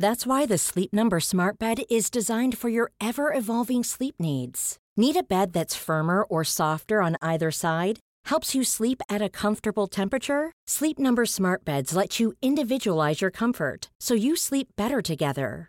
That's why the Sleep Number Smart Bed is designed for your ever evolving sleep needs. Need a bed that's firmer or softer on either side? Helps you sleep at a comfortable temperature? Sleep Number Smart Beds let you individualize your comfort so you sleep better together.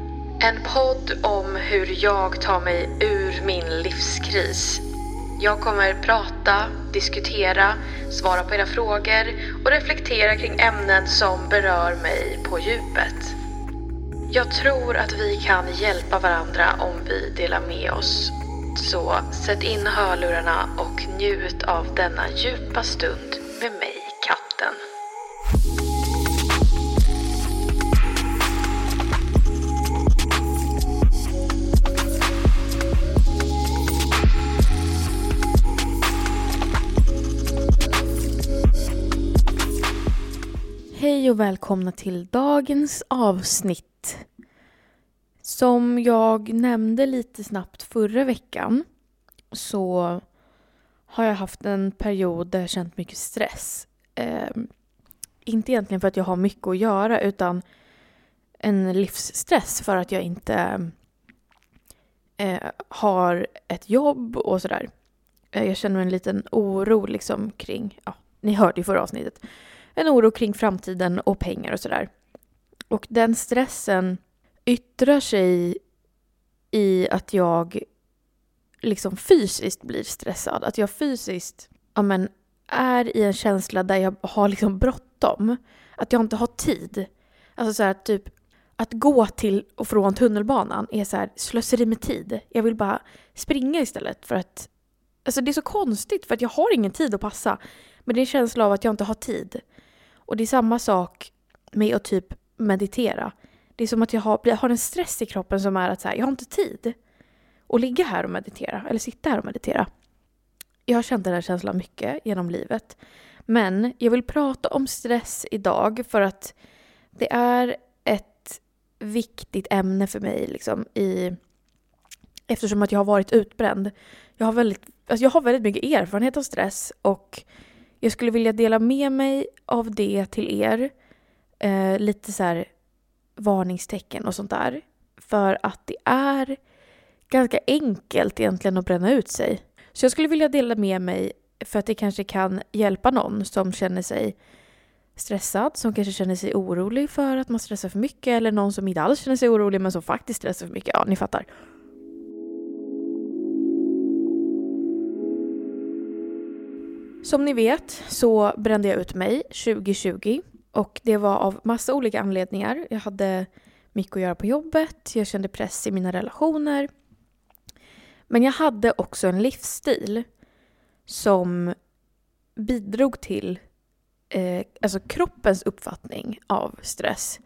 En podd om hur jag tar mig ur min livskris. Jag kommer prata, diskutera, svara på era frågor och reflektera kring ämnen som berör mig på djupet. Jag tror att vi kan hjälpa varandra om vi delar med oss. Så sätt in hörlurarna och njut av denna djupa stund med mig, katten. Välkomna till dagens avsnitt. Som jag nämnde lite snabbt förra veckan så har jag haft en period där jag känt mycket stress. Eh, inte egentligen för att jag har mycket att göra utan en livsstress för att jag inte eh, har ett jobb och sådär. Eh, jag känner en liten oro liksom kring, ja, ni hörde i förra avsnittet, en oro kring framtiden och pengar och sådär. Och den stressen yttrar sig i att jag liksom fysiskt blir stressad. Att jag fysiskt ja, men, är i en känsla där jag har liksom bråttom. Att jag inte har tid. Alltså så här, typ att gå till och från tunnelbanan är så här slöseri med tid. Jag vill bara springa istället för att... Alltså det är så konstigt för att jag har ingen tid att passa. Men det är en känsla av att jag inte har tid. Och det är samma sak med att typ meditera. Det är som att jag har, jag har en stress i kroppen som är att så här, jag har inte tid att ligga här och meditera eller sitta här och meditera. Jag har känt den här känslan mycket genom livet. Men jag vill prata om stress idag för att det är ett viktigt ämne för mig liksom, i, eftersom att jag har varit utbränd. Jag har, väldigt, alltså jag har väldigt mycket erfarenhet av stress och jag skulle vilja dela med mig av det till er. Eh, lite så här varningstecken och sånt där. För att det är ganska enkelt egentligen att bränna ut sig. Så jag skulle vilja dela med mig för att det kanske kan hjälpa någon som känner sig stressad, som kanske känner sig orolig för att man stressar för mycket eller någon som inte alls känner sig orolig men som faktiskt stressar för mycket. Ja, ni fattar. Som ni vet så brände jag ut mig 2020 och det var av massa olika anledningar. Jag hade mycket att göra på jobbet, jag kände press i mina relationer. Men jag hade också en livsstil som bidrog till eh, alltså kroppens uppfattning av stress.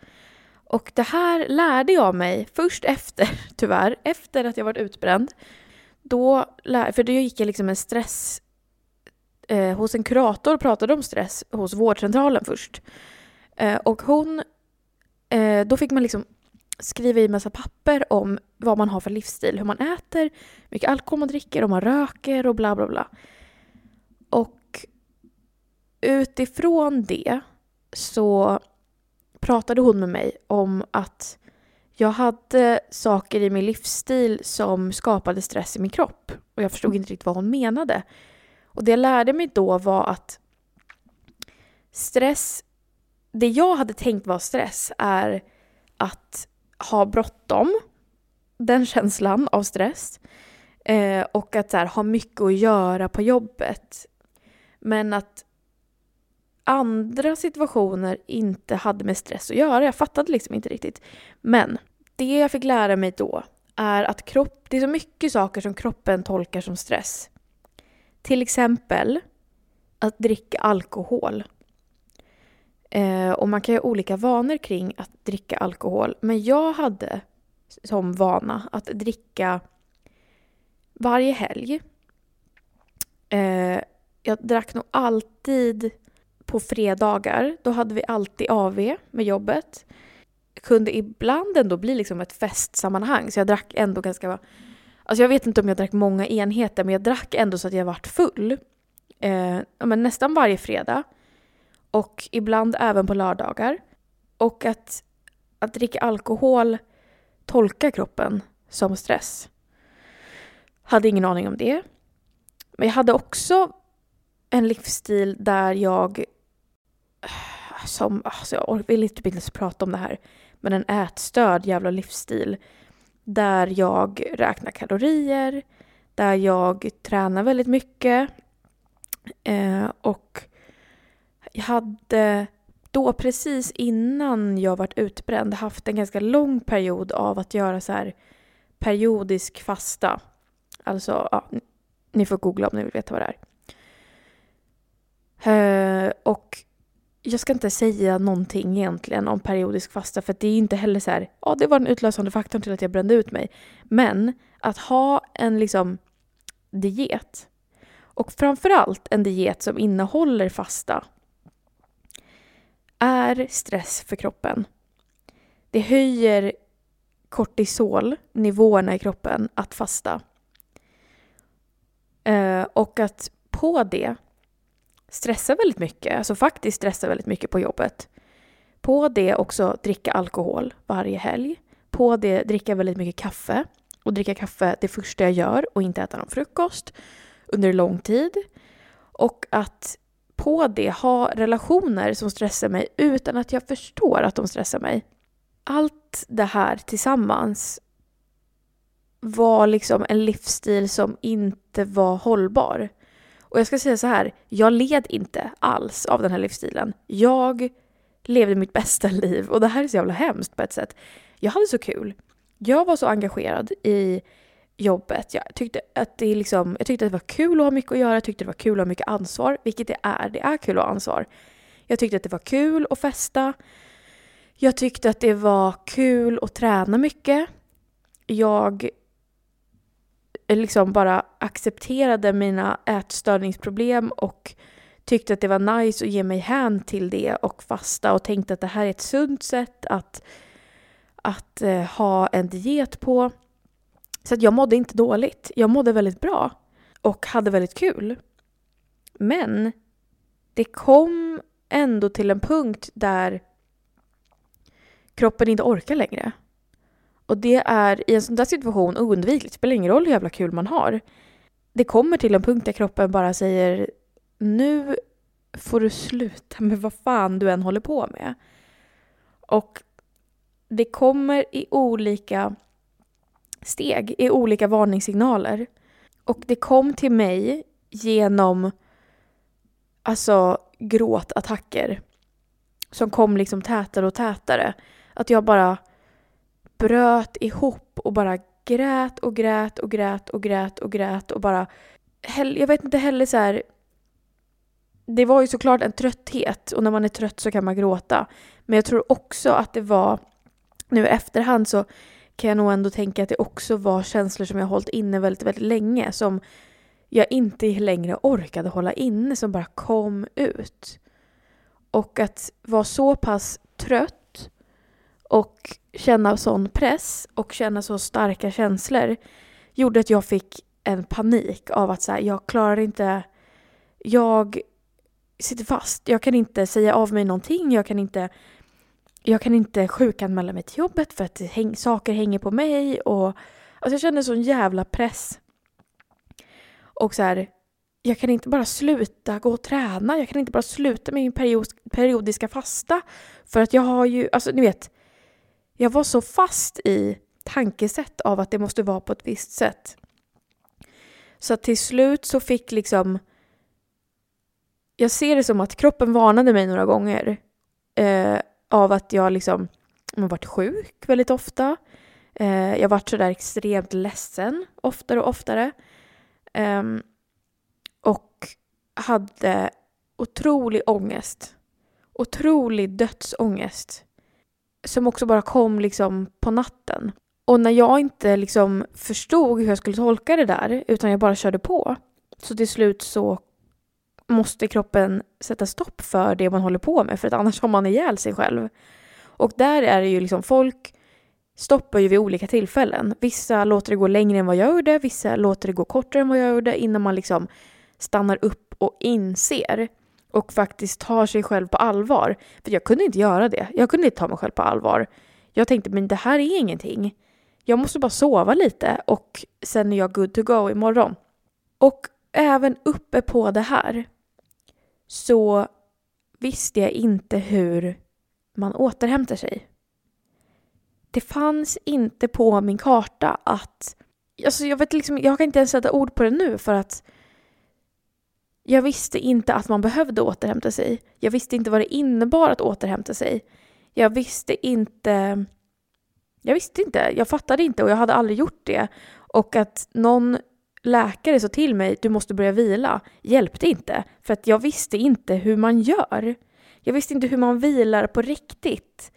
Och det här lärde jag mig först efter, tyvärr, efter att jag varit utbränd. Då, för då gick jag liksom en stress eh, hos en kurator och pratade om stress hos vårdcentralen först. Eh, och hon eh, då fick man liksom skriva i massa papper om vad man har för livsstil, hur man äter, mycket alkohol man dricker, om man röker och bla bla bla. Och utifrån det så pratade hon med mig om att jag hade saker i min livsstil som skapade stress i min kropp. Och jag förstod inte riktigt vad hon menade. Och det jag lärde mig då var att stress, det jag hade tänkt var stress är att ha bråttom, den känslan av stress. Eh, och att så här, ha mycket att göra på jobbet. Men att andra situationer inte hade med stress att göra. Jag fattade liksom inte riktigt. Men det jag fick lära mig då är att kropp, det är så mycket saker som kroppen tolkar som stress. Till exempel att dricka alkohol. Eh, och man kan ju ha olika vanor kring att dricka alkohol. Men jag hade som vana att dricka varje helg. Eh, jag drack nog alltid på fredagar. Då hade vi alltid AV med jobbet. Kunde ibland ändå bli liksom ett festsammanhang. Så jag drack ändå ganska... Alltså jag vet inte om jag drack många enheter men jag drack ändå så att jag vart full. Eh, men nästan varje fredag. Och ibland även på lördagar. Och att, att dricka alkohol tolkar kroppen som stress. Hade ingen aning om det. Men jag hade också en livsstil där jag som, alltså jag vill inte ens prata om det här, men en ätstörd jävla livsstil där jag räknar kalorier, där jag tränar väldigt mycket eh, och jag hade då precis innan jag varit utbränd haft en ganska lång period av att göra så här periodisk fasta. Alltså, ja, ni får googla om ni vill veta vad det är. Eh, och jag ska inte säga någonting egentligen om periodisk fasta för det är inte heller så här, ja det var den utlösande faktorn till att jag brände ut mig. Men att ha en liksom diet och framförallt en diet som innehåller fasta är stress för kroppen. Det höjer kortisolnivåerna i kroppen, att fasta. Eh, och att på det stressar väldigt mycket, alltså faktiskt stressar väldigt mycket på jobbet. På det också dricka alkohol varje helg. På det dricka väldigt mycket kaffe. Och dricka kaffe det första jag gör och inte äta någon frukost under lång tid. Och att på det ha relationer som stressar mig utan att jag förstår att de stressar mig. Allt det här tillsammans var liksom en livsstil som inte var hållbar. Och jag ska säga så här, jag led inte alls av den här livsstilen. Jag levde mitt bästa liv och det här är så jävla hemskt på ett sätt. Jag hade så kul. Jag var så engagerad i jobbet. Jag tyckte att det, liksom, jag tyckte att det var kul att ha mycket att göra, jag tyckte det var kul att ha mycket ansvar, vilket det är. Det är kul att ha ansvar. Jag tyckte att det var kul att festa. Jag tyckte att det var kul att träna mycket. Jag Eh, liksom bara accepterade mina ätstörningsproblem och tyckte att det var nice att ge mig hän till det och fasta och tänkte att det här är ett sunt sätt att, att eh, ha en diet på. Så att jag mådde inte dåligt. Jag mådde väldigt bra och hade väldigt kul. Men det kom ändå till en punkt där kroppen inte orkar längre. Och det är i en sån där situation oundvikligt. Det spelar ingen roll hur jävla kul man har. Det kommer till en punkt där kroppen bara säger nu får du sluta med vad fan du än håller på med. Och det kommer i olika steg, i olika varningssignaler. Och det kom till mig genom alltså gråtattacker som kom liksom tätare och tätare. Att jag bara bröt ihop och bara grät och grät och grät och grät och grät och bara... Jag vet inte heller så här, Det var ju såklart en trötthet och när man är trött så kan man gråta. Men jag tror också att det var... Nu i efterhand så kan jag nog ändå tänka att det också var känslor som jag hållit inne väldigt, väldigt länge. Som jag inte längre orkade hålla inne, som bara kom ut. Och att vara så pass trött och känna sån press och känna så starka känslor gjorde att jag fick en panik av att så här, jag klarar inte, jag sitter fast. Jag kan inte säga av mig någonting, jag kan inte, jag kan inte sjukanmäla mig till jobbet för att häng, saker hänger på mig och alltså jag kände sån jävla press. Och så här, jag kan inte bara sluta gå och träna, jag kan inte bara sluta med min periodiska fasta. För att jag har ju, alltså ni vet, jag var så fast i tankesätt av att det måste vara på ett visst sätt. Så att till slut så fick liksom... Jag ser det som att kroppen varnade mig några gånger eh, av att jag liksom har varit sjuk väldigt ofta. Eh, jag varit sådär extremt ledsen oftare och oftare. Eh, och hade otrolig ångest. Otrolig dödsångest. Som också bara kom liksom på natten. Och när jag inte liksom förstod hur jag skulle tolka det där, utan jag bara körde på, så till slut så måste kroppen sätta stopp för det man håller på med, för att annars har man ihjäl sig själv. Och där är det ju liksom folk stoppar ju vid olika tillfällen. Vissa låter det gå längre än vad jag gjorde, vissa låter det gå kortare än vad jag gjorde innan man liksom stannar upp och inser och faktiskt tar sig själv på allvar. För jag kunde inte göra det. Jag kunde inte ta mig själv på allvar. Jag tänkte, men det här är ingenting. Jag måste bara sova lite och sen är jag good to go imorgon. Och även uppe på det här så visste jag inte hur man återhämtar sig. Det fanns inte på min karta att... Alltså jag, vet liksom, jag kan inte ens sätta ord på det nu för att jag visste inte att man behövde återhämta sig. Jag visste inte vad det innebar att återhämta sig. Jag visste inte jag visste inte, jag fattade inte och jag hade aldrig gjort det. Och att någon läkare sa till mig, du måste börja vila, hjälpte inte. För att jag visste inte hur man gör. Jag visste inte hur man vilar på riktigt.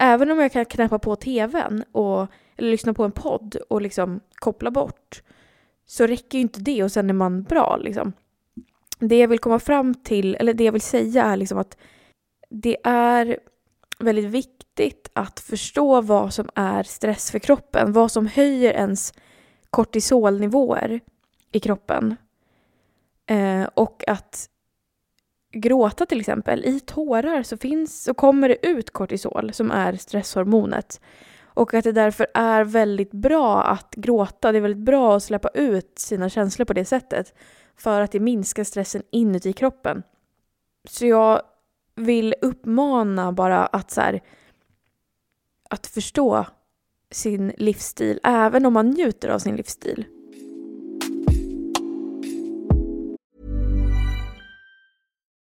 Även om jag kan knäppa på tvn och, eller lyssna på en podd och liksom koppla bort så räcker ju inte det och sen är man bra. Liksom. Det jag vill komma fram till, eller det jag vill säga är liksom att det är väldigt viktigt att förstå vad som är stress för kroppen, vad som höjer ens kortisolnivåer i kroppen. Eh, och att gråta till exempel, i tårar så, finns, så kommer det ut kortisol som är stresshormonet. Och att det därför är väldigt bra att gråta, det är väldigt bra att släppa ut sina känslor på det sättet. För att det minskar stressen inuti kroppen. Så jag vill uppmana bara att så här, att förstå sin livsstil, även om man njuter av sin livsstil.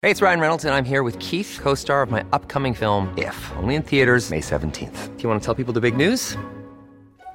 Hej, det är Ryan Reynolds och jag är här med Keith, co-star of my upcoming film If, only in theaters May 17th. Do you want to tell people the big news?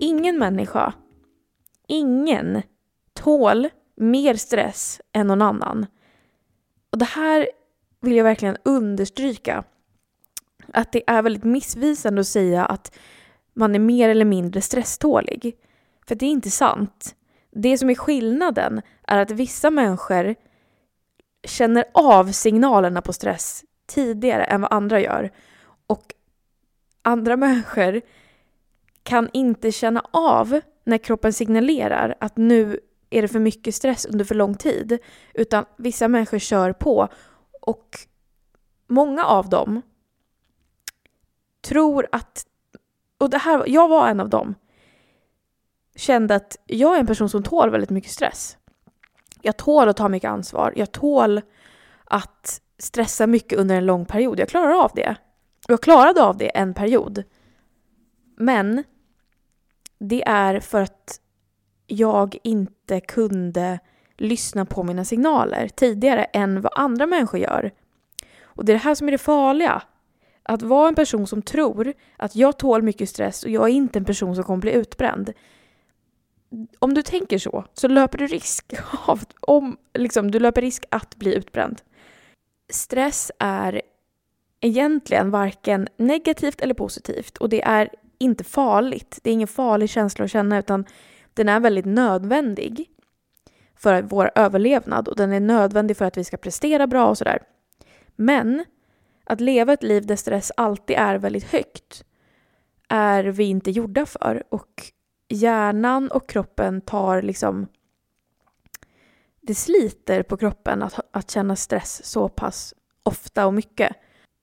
Ingen människa, ingen tål mer stress än någon annan. Och det här vill jag verkligen understryka. Att det är väldigt missvisande att säga att man är mer eller mindre stresstålig. För det är inte sant. Det som är skillnaden är att vissa människor känner av signalerna på stress tidigare än vad andra gör. Och andra människor kan inte känna av när kroppen signalerar att nu är det för mycket stress under för lång tid. Utan vissa människor kör på. Och många av dem tror att och det här, jag var en av dem. Kände att jag är en person som tål väldigt mycket stress. Jag tål att ta mycket ansvar. Jag tål att stressa mycket under en lång period. Jag klarar av det. Jag klarade av det en period. Men det är för att jag inte kunde lyssna på mina signaler tidigare än vad andra människor gör. Och det är det här som är det farliga. Att vara en person som tror att jag tål mycket stress och jag är inte en person som kommer bli utbränd. Om du tänker så, så löper du risk av, om, liksom, du löper risk att bli utbränd. Stress är egentligen varken negativt eller positivt och det är inte farligt. Det är ingen farlig känsla att känna utan den är väldigt nödvändig för vår överlevnad och den är nödvändig för att vi ska prestera bra och sådär. Men att leva ett liv där stress alltid är väldigt högt är vi inte gjorda för och hjärnan och kroppen tar liksom det sliter på kroppen att, att känna stress så pass ofta och mycket.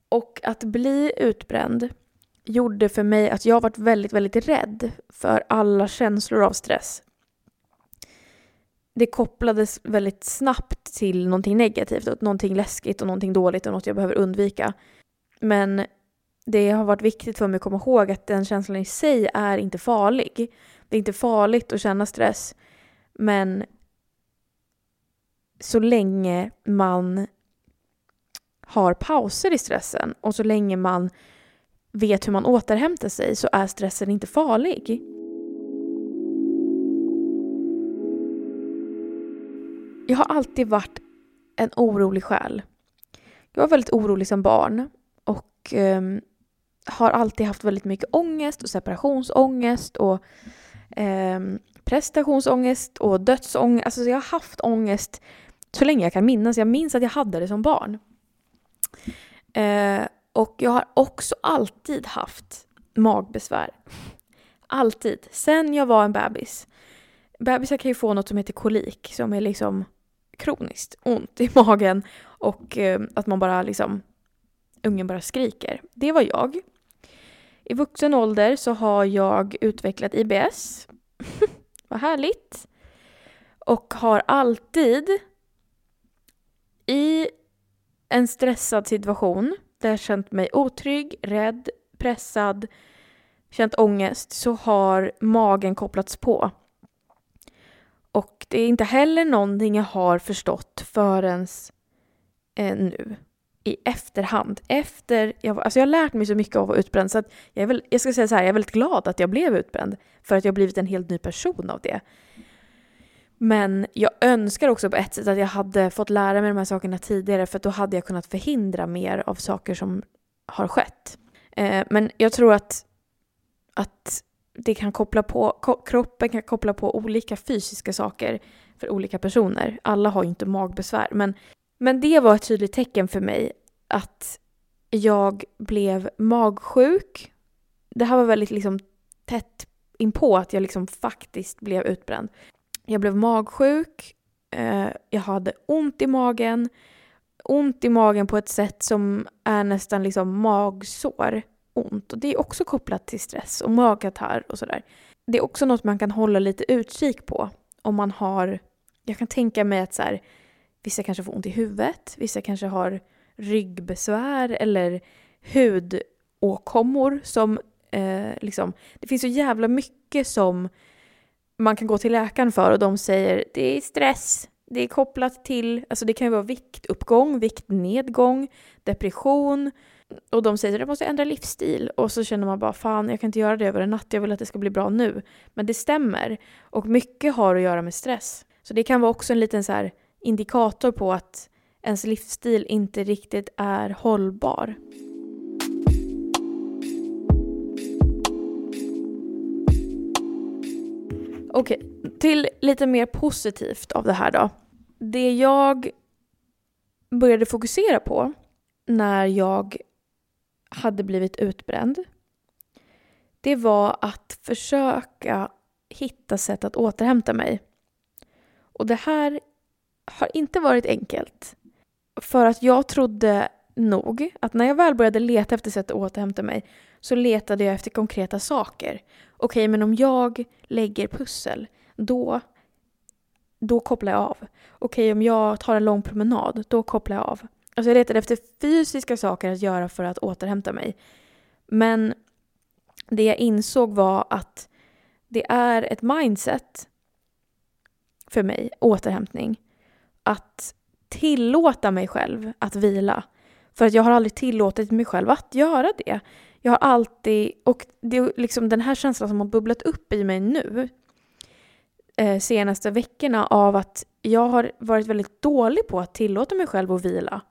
Och att bli utbränd gjorde för mig att jag varit väldigt, väldigt rädd för alla känslor av stress. Det kopplades väldigt snabbt till någonting negativt, någonting läskigt och någonting dåligt och något jag behöver undvika. Men det har varit viktigt för mig att komma ihåg att den känslan i sig är inte farlig. Det är inte farligt att känna stress, men så länge man har pauser i stressen och så länge man vet hur man återhämtar sig så är stressen inte farlig. Jag har alltid varit en orolig själ. Jag var väldigt orolig som barn och eh, har alltid haft väldigt mycket ångest och separationsångest och eh, prestationsångest och dödsångest. Alltså jag har haft ångest så länge jag kan minnas. Jag minns att jag hade det som barn. Eh, och jag har också alltid haft magbesvär. Alltid. Sen jag var en bebis. Bebisar kan ju få något som heter kolik som är liksom kroniskt ont i magen och eh, att man bara liksom ungen bara skriker. Det var jag. I vuxen ålder så har jag utvecklat IBS. Vad härligt. Och har alltid i en stressad situation där jag känt mig otrygg, rädd, pressad, känt ångest så har magen kopplats på. Och det är inte heller någonting jag har förstått förrän eh, nu i efterhand. Efter, jag, alltså jag har lärt mig så mycket av att vara utbränd så att jag, är väl, jag ska säga så här, jag är väldigt glad att jag blev utbränd för att jag har blivit en helt ny person av det. Men jag önskar också på ett sätt att jag hade fått lära mig de här sakerna tidigare för då hade jag kunnat förhindra mer av saker som har skett. Eh, men jag tror att, att det kan koppla på, kroppen kan koppla på olika fysiska saker för olika personer. Alla har ju inte magbesvär, men, men det var ett tydligt tecken för mig att jag blev magsjuk. Det här var väldigt liksom tätt inpå att jag liksom faktiskt blev utbränd. Jag blev magsjuk, eh, jag hade ont i magen, ont i magen på ett sätt som är nästan liksom magsår ont. Och det är också kopplat till stress och magkatarr och sådär. Det är också något man kan hålla lite utkik på om man har, jag kan tänka mig att så här, vissa kanske får ont i huvudet, vissa kanske har ryggbesvär eller hudåkommor som eh, liksom, det finns så jävla mycket som man kan gå till läkaren för och de säger det är stress, det är kopplat till, alltså det kan ju vara viktuppgång, viktnedgång, depression och de säger att jag måste ändra livsstil och så känner man bara fan jag kan inte göra det över en natt, jag vill att det ska bli bra nu. Men det stämmer och mycket har att göra med stress. Så det kan vara också en liten så här indikator på att ens livsstil inte riktigt är hållbar. Okej, till lite mer positivt av det här då. Det jag började fokusera på när jag hade blivit utbränd, det var att försöka hitta sätt att återhämta mig. Och det här har inte varit enkelt. För att jag trodde nog att när jag väl började leta efter sätt att återhämta mig så letade jag efter konkreta saker. Okej, men om jag lägger pussel, då, då kopplar jag av. Okej, om jag tar en lång promenad, då kopplar jag av. Alltså jag letade efter fysiska saker att göra för att återhämta mig. Men det jag insåg var att det är ett mindset för mig, återhämtning. Att tillåta mig själv att vila. För att jag har aldrig tillåtit mig själv att göra det. Jag har alltid, och det är liksom den här känslan som har bubblat upp i mig nu eh, senaste veckorna av att jag har varit väldigt dålig på att tillåta mig själv att vila.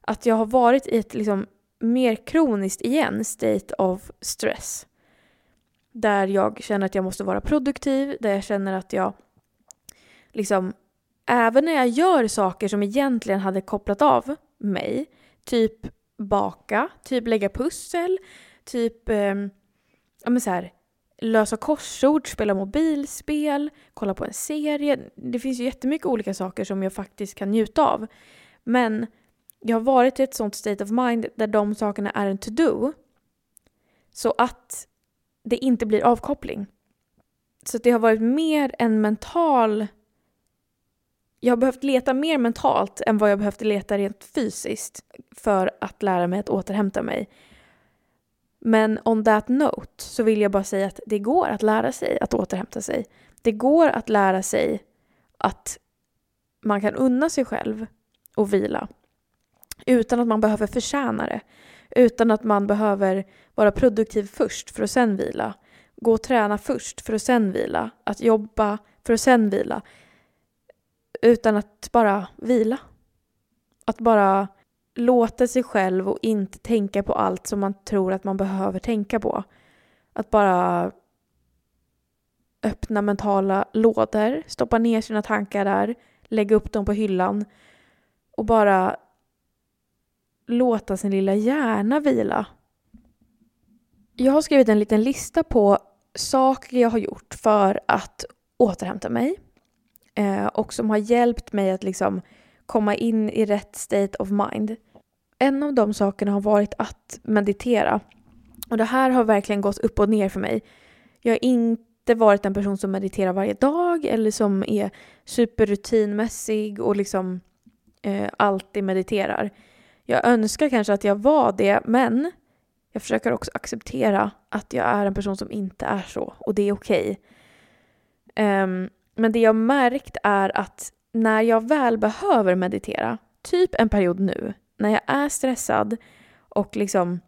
Att jag har varit i ett liksom mer kroniskt igen state of stress. Där jag känner att jag måste vara produktiv, där jag känner att jag liksom, även när jag gör saker som egentligen hade kopplat av mig, typ baka, typ lägga pussel, typ eh, ja men så här, lösa korsord, spela mobilspel, kolla på en serie. Det finns ju jättemycket olika saker som jag faktiskt kan njuta av. Men jag har varit i ett sånt state of mind där de sakerna är en to-do. Så att det inte blir avkoppling. Så det har varit mer en mental... Jag har behövt leta mer mentalt än vad jag behövde leta rent fysiskt för att lära mig att återhämta mig. Men on that note så vill jag bara säga att det går att lära sig att återhämta sig. Det går att lära sig att man kan unna sig själv och vila. Utan att man behöver förtjäna det. Utan att man behöver vara produktiv först för att sen vila. Gå och träna först för att sen vila. Att jobba för att sen vila. Utan att bara vila. Att bara låta sig själv och inte tänka på allt som man tror att man behöver tänka på. Att bara öppna mentala lådor, stoppa ner sina tankar där, lägga upp dem på hyllan och bara låta sin lilla hjärna vila. Jag har skrivit en liten lista på saker jag har gjort för att återhämta mig eh, och som har hjälpt mig att liksom komma in i rätt state of mind. En av de sakerna har varit att meditera. Och det här har verkligen gått upp och ner för mig. Jag har inte varit en person som mediterar varje dag eller som är superrutinmässig och liksom eh, alltid mediterar. Jag önskar kanske att jag var det, men jag försöker också acceptera att jag är en person som inte är så och det är okej. Okay. Um, men det jag märkt är att när jag väl behöver meditera, typ en period nu, när jag är stressad och liksom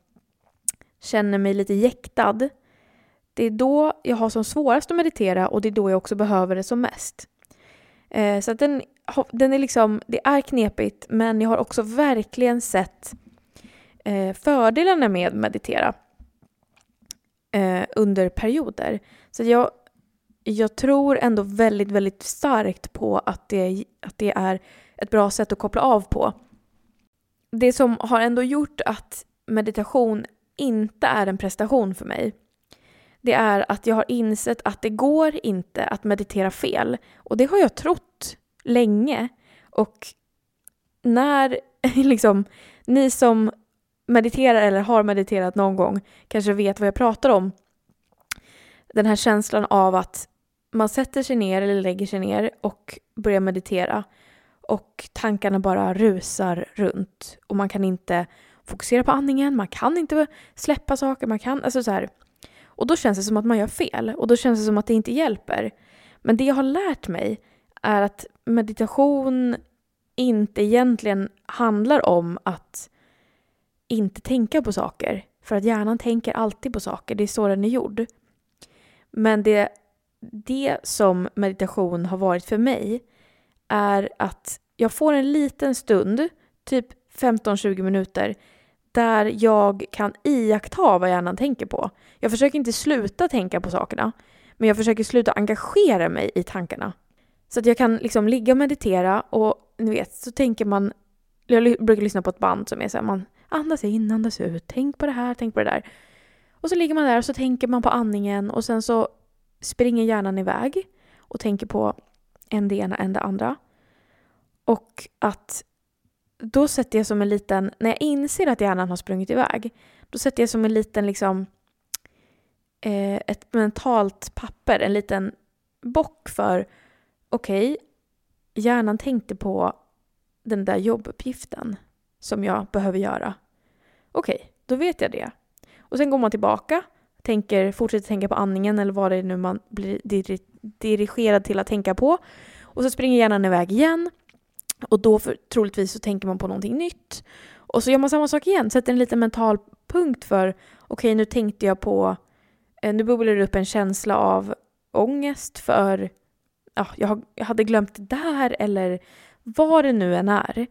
känner mig lite jäktad, det är då jag har som svårast att meditera och det är då jag också behöver det som mest. Eh, så att den, den är liksom, det är knepigt men jag har också verkligen sett eh, fördelarna med att meditera eh, under perioder. Så jag, jag tror ändå väldigt, väldigt starkt på att det, att det är ett bra sätt att koppla av på. Det som har ändå gjort att meditation inte är en prestation för mig det är att jag har insett att det går inte att meditera fel. Och det har jag trott länge. Och när liksom, ni som mediterar eller har mediterat någon gång kanske vet vad jag pratar om. Den här känslan av att man sätter sig ner eller lägger sig ner och börjar meditera och tankarna bara rusar runt och man kan inte fokusera på andningen, man kan inte släppa saker, man kan, alltså så här, och då känns det som att man gör fel och då känns det som att det inte hjälper. Men det jag har lärt mig är att meditation inte egentligen handlar om att inte tänka på saker. För att hjärnan tänker alltid på saker, det är så den är gjord. Men det, det som meditation har varit för mig är att jag får en liten stund, typ 15-20 minuter, där jag kan iaktta vad hjärnan tänker på. Jag försöker inte sluta tänka på sakerna, men jag försöker sluta engagera mig i tankarna. Så att jag kan liksom ligga och meditera och ni vet, så tänker man... Jag brukar lyssna på ett band som är så här, man andas in, andas ut, tänk på det här, tänk på det där. Och så ligger man där och så tänker man på andningen och sen så springer hjärnan iväg och tänker på en det ena, en det andra. Och att då sätter jag som en liten, när jag inser att hjärnan har sprungit iväg, Då sätter jag som en liten liksom eh, ett mentalt papper, en liten bock för okej, okay, hjärnan tänkte på den där jobbuppgiften som jag behöver göra. Okej, okay, då vet jag det. Och sen går man tillbaka, tänker, fortsätter tänka på andningen eller vad det är nu man blir dirigerad till att tänka på. Och så springer hjärnan iväg igen. Och då för, troligtvis så tänker man på någonting nytt. Och så gör man samma sak igen, sätter en liten mental punkt för okej, okay, nu tänkte jag på, eh, nu bubblar det upp en känsla av ångest för, ja, jag hade glömt det där eller vad det nu än är.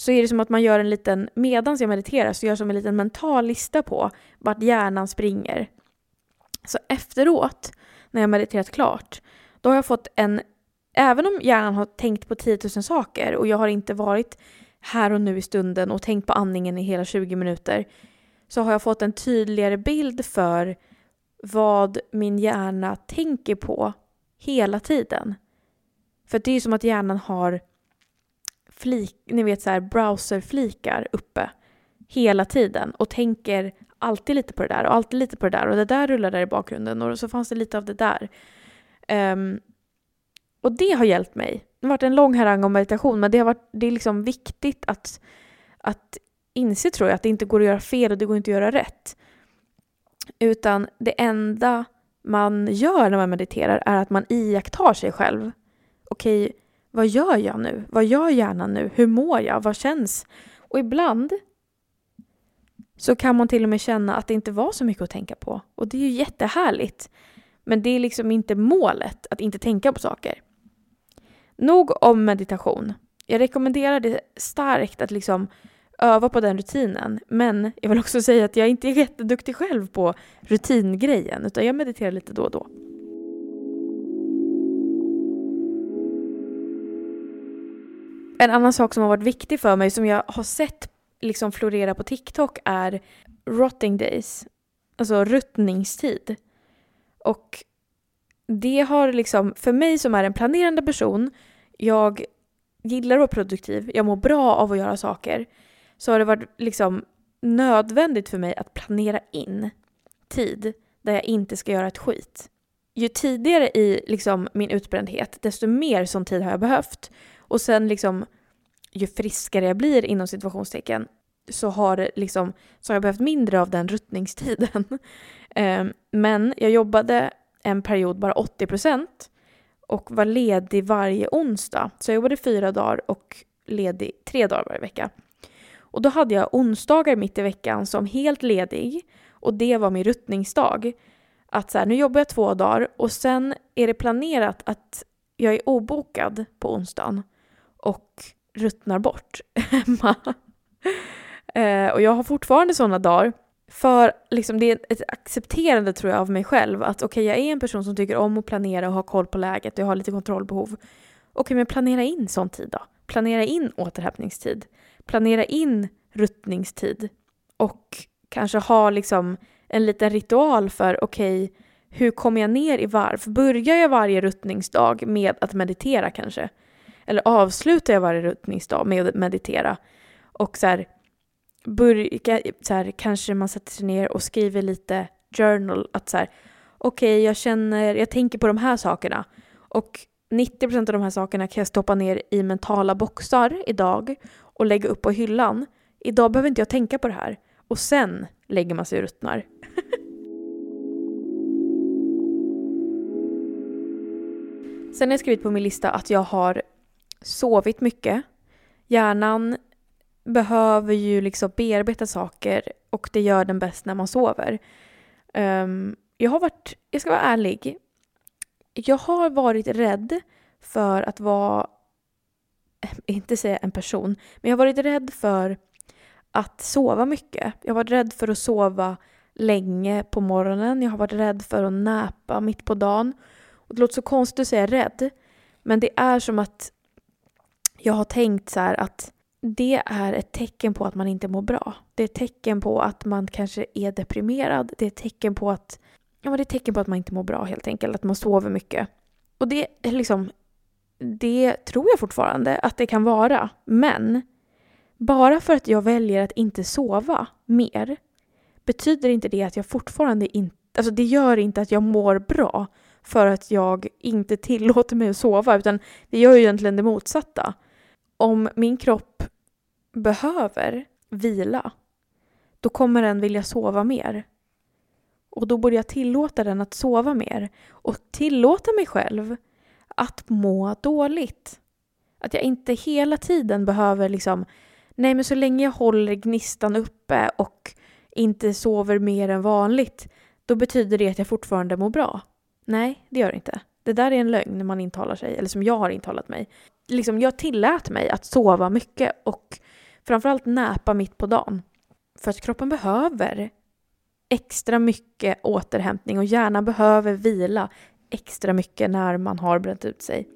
Så är det som att man gör en liten, medans jag mediterar, så gör jag som en liten mental lista på vart hjärnan springer. Så efteråt, när jag mediterat klart, då har jag fått en även om hjärnan har tänkt på 10 000 saker och jag har inte varit här och nu i stunden och tänkt på andningen i hela 20 minuter så har jag fått en tydligare bild för vad min hjärna tänker på hela tiden. För det är ju som att hjärnan har flik, ni vet så här browserflikar uppe hela tiden och tänker alltid lite på det där och alltid lite på det där och det där rullar där i bakgrunden och så fanns det lite av det där. Um, och det har hjälpt mig. Det har varit en lång harang om meditation, men det, har varit, det är liksom viktigt att, att inse, tror jag, att det inte går att göra fel och det går inte att göra rätt. Utan det enda man gör när man mediterar är att man iakttar sig själv. Okej, vad gör jag nu? Vad gör hjärnan nu? Hur mår jag? Vad känns? Och ibland så kan man till och med känna att det inte var så mycket att tänka på. Och det är ju jättehärligt. Men det är liksom inte målet att inte tänka på saker. Nog om meditation. Jag rekommenderar det starkt att liksom öva på den rutinen. Men jag vill också säga att jag inte är jätteduktig själv på rutingrejen, utan jag mediterar lite då och då. En annan sak som har varit viktig för mig, som jag har sett liksom florera på TikTok, är rotting days. Alltså ruttningstid. Och det har liksom, för mig som är en planerande person, jag gillar att vara produktiv, jag mår bra av att göra saker, så har det varit liksom nödvändigt för mig att planera in tid där jag inte ska göra ett skit. Ju tidigare i liksom min utbrändhet, desto mer sån tid har jag behövt. Och sen liksom, ju friskare jag blir inom situationstecken, så har, liksom, så har jag behövt mindre av den ruttningstiden. Ehm, men jag jobbade en period bara 80 procent och var ledig varje onsdag. Så jag jobbade fyra dagar och ledig tre dagar varje vecka. Och då hade jag onsdagar mitt i veckan som helt ledig och det var min ruttningsdag. Att så här, nu jobbar jag två dagar och sen är det planerat att jag är obokad på onsdagen och ruttnar bort hemma. eh, och jag har fortfarande sådana dagar för liksom, det är ett accepterande tror jag av mig själv att okej, okay, jag är en person som tycker om att planera och ha koll på läget och jag har lite kontrollbehov. Okej, okay, men planera in sån tid då. Planera in återhämtningstid. Planera in ruttningstid. Och kanske ha liksom en liten ritual för okej, okay, hur kommer jag ner i varv? Börjar jag varje ruttningsdag med att meditera kanske? Eller avslutar jag varje ruttningsdag med att meditera? Och så här, börja, så här, kanske man sätter sig ner och skriver lite journal. Att så här, okej, okay, jag känner, jag tänker på de här sakerna. Och 90% av de här sakerna kan jag stoppa ner i mentala boxar idag och lägga upp på hyllan. Idag behöver inte jag tänka på det här. Och sen lägger man sig och ruttnar. sen har jag skrivit på min lista att jag har sovit mycket. Hjärnan behöver ju liksom bearbeta saker och det gör den bäst när man sover. Um, jag har varit, jag ska vara ärlig, jag har varit rädd för att vara, eh, inte säga en person, men jag har varit rädd för att sova mycket. Jag har varit rädd för att sova länge på morgonen. Jag har varit rädd för att näpa mitt på dagen. Och det låter så konstigt att säga rädd, men det är som att jag har tänkt så här att det är ett tecken på att man inte mår bra. Det är ett tecken på att man kanske är deprimerad. Det är ett tecken på att, ja, det är ett tecken på att man inte mår bra helt enkelt, att man sover mycket. Och det är liksom, det tror jag fortfarande att det kan vara. Men bara för att jag väljer att inte sova mer betyder inte det att jag fortfarande inte, alltså det gör inte att jag mår bra för att jag inte tillåter mig att sova, utan det gör ju egentligen det motsatta. Om min kropp behöver vila, då kommer den vilja sova mer. Och då borde jag tillåta den att sova mer och tillåta mig själv att må dåligt. Att jag inte hela tiden behöver liksom, nej men så länge jag håller gnistan uppe och inte sover mer än vanligt, då betyder det att jag fortfarande mår bra. Nej, det gör det inte. Det där är en lögn man intalar sig, eller som jag har intalat mig. Liksom, jag tillät mig att sova mycket och framförallt näpa mitt på dagen. För att kroppen behöver extra mycket återhämtning och hjärnan behöver vila extra mycket när man har bränt ut sig.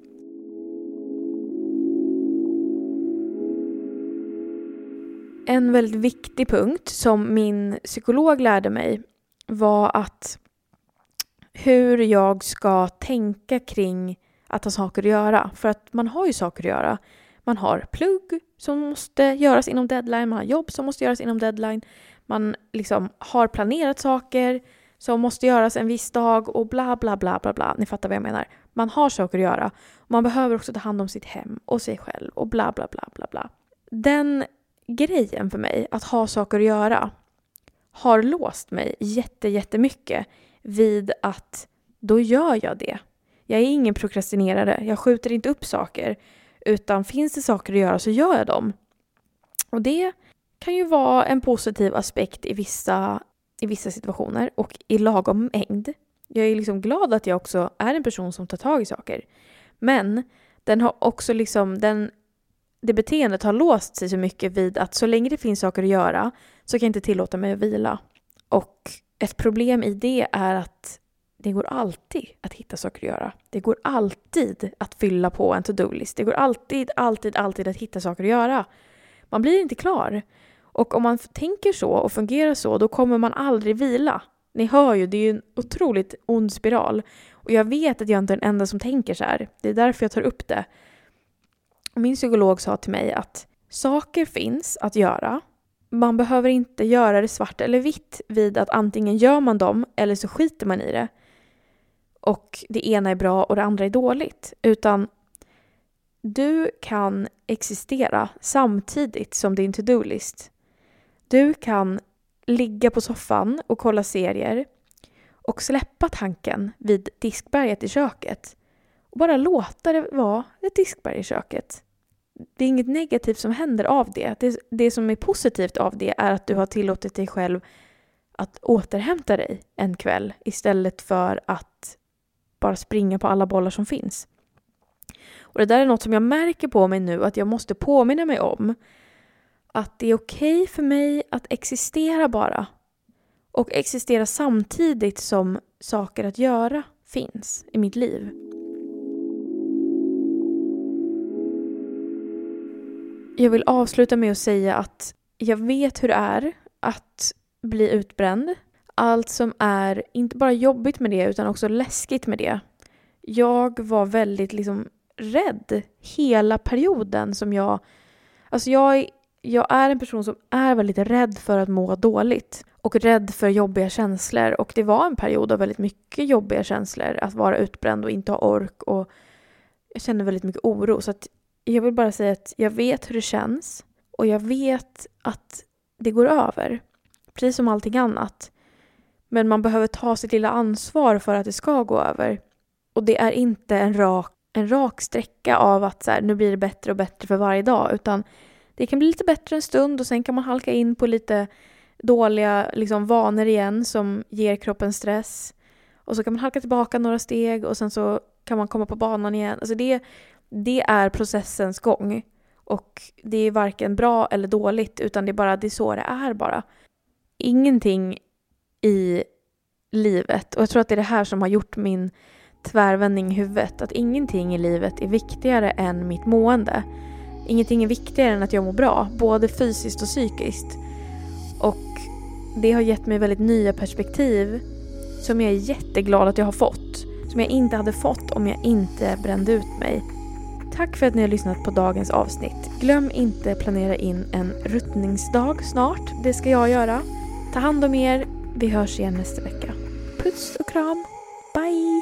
En väldigt viktig punkt som min psykolog lärde mig var att hur jag ska tänka kring att ha saker att göra. För att man har ju saker att göra. Man har plugg som måste göras inom deadline, man har jobb som måste göras inom deadline. Man liksom har planerat saker som måste göras en viss dag och bla bla bla bla bla. Ni fattar vad jag menar. Man har saker att göra. Man behöver också ta hand om sitt hem och sig själv och bla bla bla bla bla. Den grejen för mig, att ha saker att göra, har låst mig jätte, jättemycket vid att då gör jag det. Jag är ingen prokrastinerare, jag skjuter inte upp saker, utan finns det saker att göra så gör jag dem. Och det kan ju vara en positiv aspekt i vissa, i vissa situationer och i lagom mängd. Jag är liksom glad att jag också är en person som tar tag i saker. Men den har också liksom, den, det beteendet har låst sig så mycket vid att så länge det finns saker att göra så kan jag inte tillåta mig att vila. Och ett problem i det är att det går alltid att hitta saker att göra. Det går alltid att fylla på en to-do-list. Det går alltid, alltid, alltid att hitta saker att göra. Man blir inte klar. Och om man tänker så och fungerar så, då kommer man aldrig vila. Ni hör ju, det är ju en otroligt ond spiral. Och jag vet att jag inte är den enda som tänker så här. Det är därför jag tar upp det. Min psykolog sa till mig att saker finns att göra. Man behöver inte göra det svart eller vitt vid att antingen gör man dem eller så skiter man i det. Och det ena är bra och det andra är dåligt. Utan du kan existera samtidigt som din to-do-list. Du kan ligga på soffan och kolla serier och släppa tanken vid diskberget i köket och bara låta det vara ett diskberg i köket. Det är inget negativt som händer av det. det. Det som är positivt av det är att du har tillåtit dig själv att återhämta dig en kväll istället för att bara springa på alla bollar som finns. Och det där är något som jag märker på mig nu att jag måste påminna mig om att det är okej okay för mig att existera bara. Och existera samtidigt som saker att göra finns i mitt liv. Jag vill avsluta med att säga att jag vet hur det är att bli utbränd. Allt som är inte bara jobbigt med det utan också läskigt med det. Jag var väldigt liksom rädd hela perioden som jag... Alltså jag jag är en person som är väldigt rädd för att må dåligt och rädd för jobbiga känslor. Och det var en period av väldigt mycket jobbiga känslor. Att vara utbränd och inte ha ork. Och jag kände väldigt mycket oro. Så att jag vill bara säga att jag vet hur det känns. Och jag vet att det går över. Precis som allting annat. Men man behöver ta sitt lilla ansvar för att det ska gå över. Och det är inte en rak, en rak sträcka av att så här, nu blir det bättre och bättre för varje dag. Utan det kan bli lite bättre en stund och sen kan man halka in på lite dåliga liksom, vanor igen som ger kroppen stress. Och så kan man halka tillbaka några steg och sen så kan man komma på banan igen. Alltså det, det är processens gång. Och det är varken bra eller dåligt utan det är bara det är så det är bara. Ingenting i livet, och jag tror att det är det här som har gjort min tvärvändning i huvudet, att ingenting i livet är viktigare än mitt mående. Ingenting är viktigare än att jag mår bra, både fysiskt och psykiskt. Och det har gett mig väldigt nya perspektiv som jag är jätteglad att jag har fått. Som jag inte hade fått om jag inte brände ut mig. Tack för att ni har lyssnat på dagens avsnitt. Glöm inte planera in en ruttningsdag snart. Det ska jag göra. Ta hand om er. Vi hörs igen nästa vecka. Puss och kram. Bye!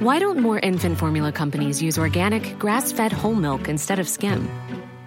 Why don't more infant formula companies use organic, grass fed whole milk instead of skim?